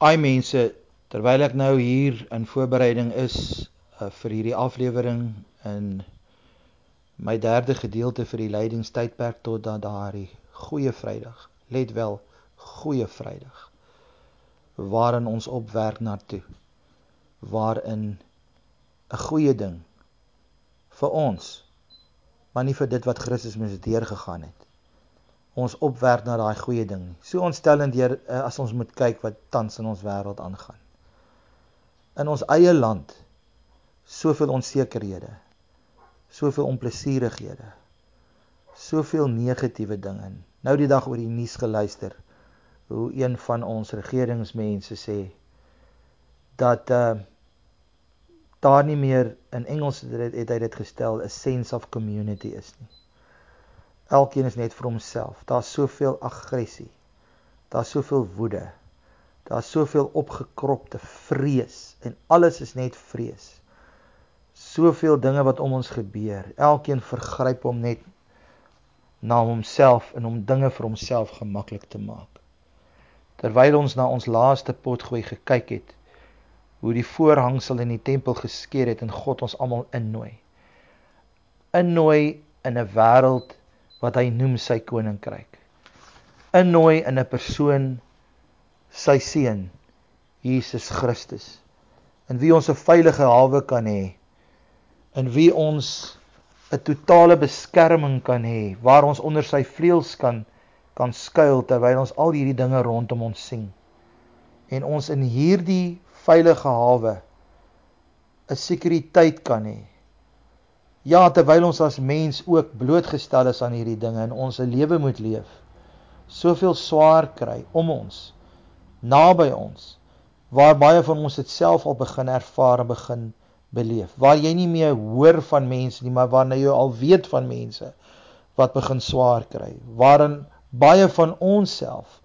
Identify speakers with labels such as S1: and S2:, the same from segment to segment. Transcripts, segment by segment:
S1: Ai mense, terwyl ek nou hier in voorbereiding is uh, vir hierdie aflewering in my derde gedeelte vir die lydingstydperk tot dan daardie goeie Vrydag. Let wel, goeie Vrydag. Waarin ons opwerk na toe. Waarin 'n goeie ding vir ons, maar nie vir dit wat Christus mens deurgegaan het ons opwerk na daai goeie ding nie. So ontstellend deur eh, as ons moet kyk wat tans in ons wêreld aangaan. In ons eie land soveel onsekerhede, soveel onplesierighede, soveel negatiewe dinge. Nou die dag oor die nuus geluister hoe een van ons regeringsmense sê dat uh daar nie meer in Engels het hy dit gestel 'n sense of community is nie. Elkeen is net vir homself. Daar's soveel aggressie. Daar's soveel woede. Daar's soveel opgekropte vrees en alles is net vrees. Soveel dinge wat om ons gebeur. Elkeen vergryp hom net na homself en om dinge vir homself gemaklik te maak. Terwyl ons na ons laaste potgooi gekyk het, hoe die voorhangsel in die tempel geskeur het en God ons almal innooi. Innooi in 'n wêreld wat hy noem sy koninkryk. Innooi in 'n persoon sy seun Jesus Christus. In wie ons 'n veilige hawe kan hê. In wie ons 'n totale beskerming kan hê waar ons onder sy vleuels kan kan skuil terwyl ons al hierdie dinge rondom ons sien. En ons in hierdie veilige hawe 'n sekuriteit kan hê Ja, terwyl ons as mens ook blootgestel is aan hierdie dinge en ons 'n lewe moet leef. Soveel swaar kry om ons, naby ons, waar baie van ons dit self al begin ervaar en begin beleef. Waar jy nie meer hoor van mense nie, maar waar jy al weet van mense wat begin swaar kry. Waarin baie van ons self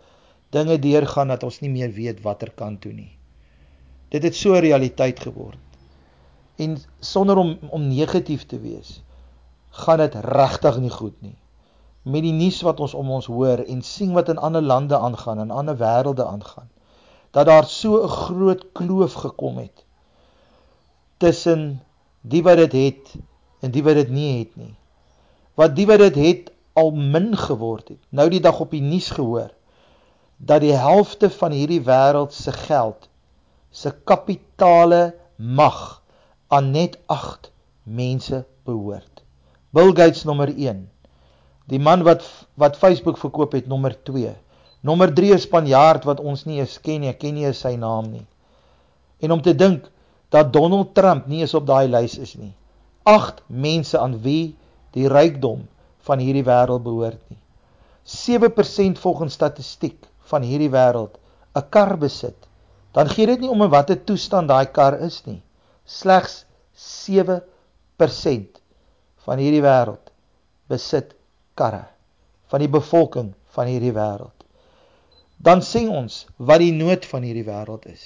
S1: dinge deurgaan dat ons nie meer weet watter kant toe nie. Dit het so 'n realiteit geword en sonder om om negatief te wees gaan dit regtig nie goed nie. Met die nuus wat ons om ons hoor en sien wat in ander lande aangaan en ander wêrelde aangaan dat daar so 'n groot kloof gekom het tussen die wat dit het en die wat dit nie het nie. Wat die wat dit het al min geword het. Nou die dag op die nuus gehoor dat die helfte van hierdie wêreld se geld se kapitale mag aan net 8 mense behoort. Bill Gates nommer 1. Die man wat wat Facebook verkoop het nommer 2. Nommer 3 is Spanjaard wat ons nie eens ken nie, ek ken nie sy naam nie. En om te dink dat Donald Trump nie eens op daai lys is nie. 8 mense aan wie die rykdom van hierdie wêreld behoort nie. 7% volgens statistiek van hierdie wêreld 'n kar besit. Dan gee dit nie om in watter toestand daai kar is nie slegs 7% van hierdie wêreld besit karre van die bevolking van hierdie wêreld. Dan sien ons wat die nood van hierdie wêreld is.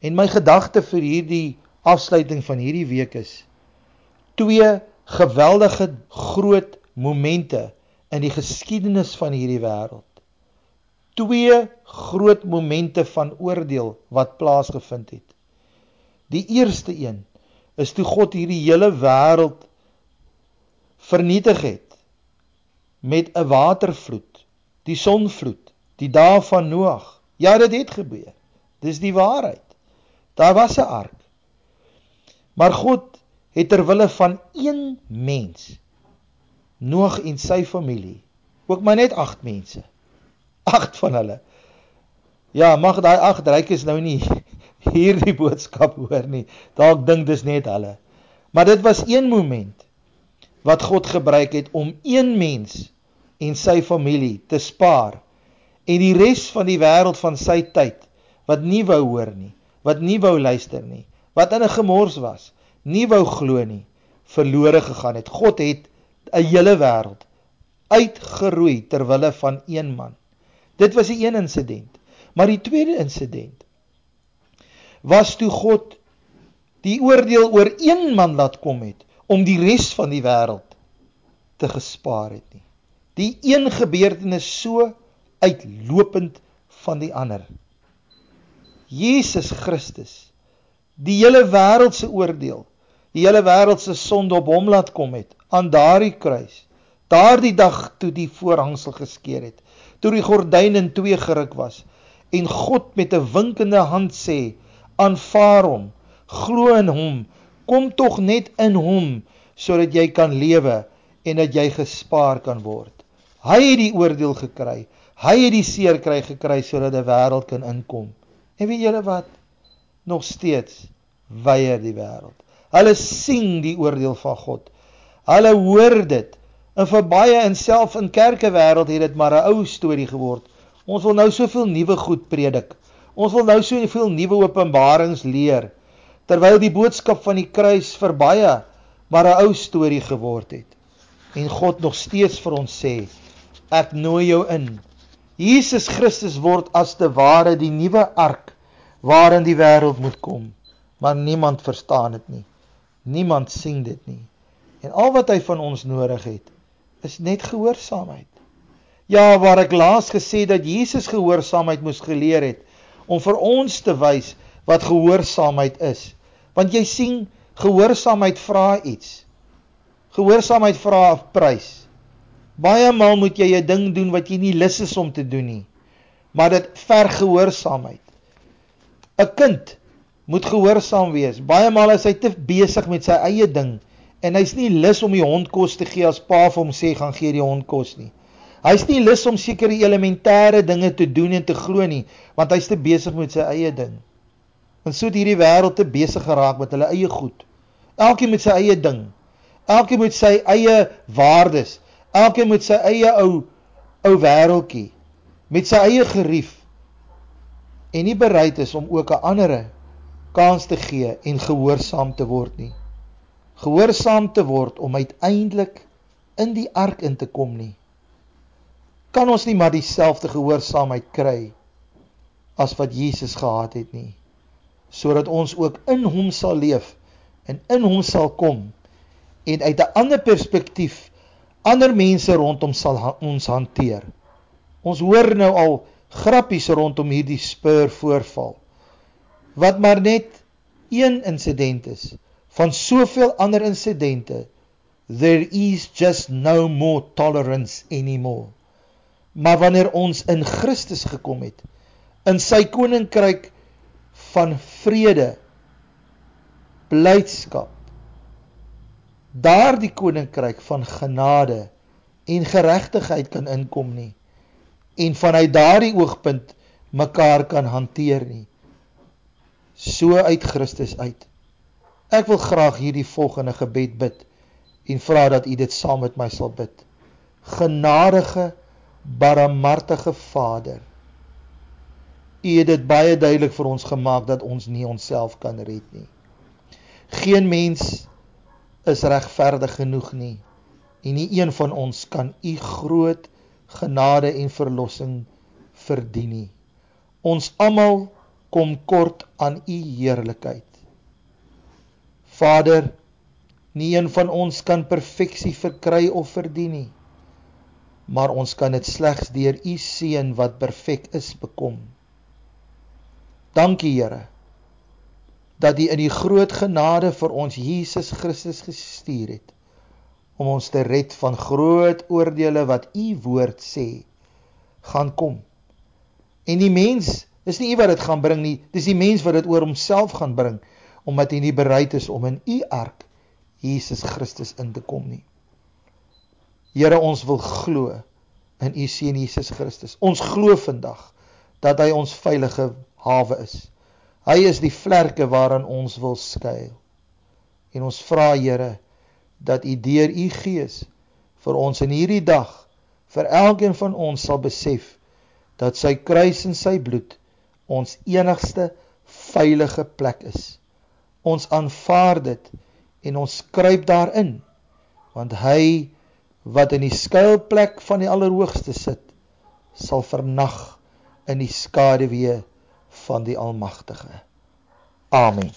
S1: En my gedagte vir hierdie afsluiting van hierdie week is twee geweldige groot momente in die geskiedenis van hierdie wêreld. Twee groot momente van oordeel wat plaasgevind het. Die eerste een is toe God hierdie hele wêreld vernietig het met 'n watervloed, die sonvloed, die dae van Noag. Ja, dit het gebeur. Dis die waarheid. Daar was 'n ark. Maar God het ter wille van een mens Noag en sy familie, ook maar net 8 mense. 8 van hulle. Ja, mag daai 8 rykes nou nie hierdie boodskap hoor nie. Dalk dink dis net hulle. Maar dit was een moment wat God gebruik het om een mens en sy familie te spaar en die res van die wêreld van sy tyd wat nie wou hoor nie, wat nie wou luister nie, wat in 'n gemors was, nie wou glo nie, verlore gegaan het. God het 'n hele wêreld uitgeroei ter wille van een man. Dit was die een insident. Maar die tweede insident was toe God die oordeel oor een man laat kom het om die res van die wêreld te gespaar het nie. Die een gebeurtenis so uitlopend van die ander. Jesus Christus die hele wêreld se oordeel, die hele wêreld se sonde op hom laat kom het aan daardie kruis. Daardie dag toe die voorhangsel geskeur het, toe die gordyn in twee geruk was en God met 'n winkende hand sê: "Aanvaar hom, glo in hom, kom tog net in hom sodat jy kan lewe en dat jy gespaar kan word." Hy het die oordeel gekry. Hy het die seer kry gekry sodat 'n wêreld kan inkom. En weet julle wat? Nog steeds weier die wêreld. Hulle sien die oordeel van God. Hulle hoor dit. En vir baie in self in kerke wêreld het dit maar 'n ou storie geword. Ons wil nou soveel nuwe goed predik. Ons wil nou soveel nuwe openbarings leer terwyl die boodskap van die kruis vir baie maar 'n ou storie geword het. En God nog steeds vir ons sê, ek nooi jou in. Jesus Christus word as te ware die nuwe ark waarin die wêreld moet kom, maar niemand verstaan dit nie. Niemand sien dit nie. En al wat hy van ons nodig het, is net gehoorsaamheid. Ja, waar ek laas gesê dat Jesus gehoorsaamheid moes geleer het om vir ons te wys wat gehoorsaamheid is. Want jy sien, gehoorsaamheid vra iets. Gehoorsaamheid vra 'n prys. Baie maal moet jy 'n ding doen wat jy nie lus is om te doen nie. Maar dit verg gehoorsaamheid. 'n Kind moet gehoorsaam wees. Baie maal is hy te besig met sy eie ding en hy's nie lus om die hond kos te gee as pa vir hom sê gaan gee die hond kos nie. Hy's nie lus om sekere elementêre dinge te doen en te glo nie, want hy's te besig met sy eie ding. En so het hierdie wêreld te besig geraak met hulle eie goed. Elkeen met sy eie ding. Elkeen met sy eie waardes. Elkeen met sy eie ou ou wêreltjie, met sy eie gerief en nie bereid is om ook 'n ander kans te gee en gehoorsaam te word nie. Gehoorsaam te word om uiteindelik in die ark in te kom nie. Kan ons nie maar dieselfde gehoorsaamheid kry as wat Jesus gehad het nie, sodat ons ook in hom sal leef en in hom sal kom en uit 'n ander perspektief ander mense rondom sal ha ons hanteer. Ons hoor nou al grappies rondom hierdie spur voorval. Wat maar net een insident is van soveel ander insidente. There is just no more tolerance anymore. Maar wanneer ons in Christus gekom het, in sy koninkryk van vrede, blydskap, daardie koninkryk van genade en geregtigheid kan inkom nie en vanuit daardie oogpunt mekaar kan hanteer nie so uit Christus uit. Ek wil graag hierdie volgende gebed bid en vra dat u dit saam met my sal bid. Genadige barmhartige Vader. U het dit baie duidelik vir ons gemaak dat ons nie onsself kan red nie. Geen mens is regverdig genoeg nie en nie een van ons kan u groot genade en verlossing verdien nie. Ons almal kom kort aan u heerlikheid. Vader nie een van ons kan perfeksie verkry of verdien nie maar ons kan dit slegs deur u seun wat perfek is bekom Dankie Here dat U in die groot genade vir ons Jesus Christus gestuur het om ons te red van groot oordeele wat U woord sê gaan kom. En die mens is nie U wat dit gaan bring nie, dis die mens wat dit oor homself gaan bring omdat hy nie bereid is om in U ark Jesus Christus in te kom nie. Here ons wil glo in U seun Jesus Christus. Ons glo vandag dat hy ons veilige hawe is. Hy is die vlerke waaraan ons wil skuil. En ons vra Here dat U deur U Gees vir ons in hierdie dag vir elkeen van ons sal besef dat sy kruis en sy bloed ons enigste veilige plek is. Ons aanvaar dit en ons skryp daarin want hy wat in die skuilplek van die Allerhoogste sit sal vernag in die skaduwee van die Almagtige. Amen.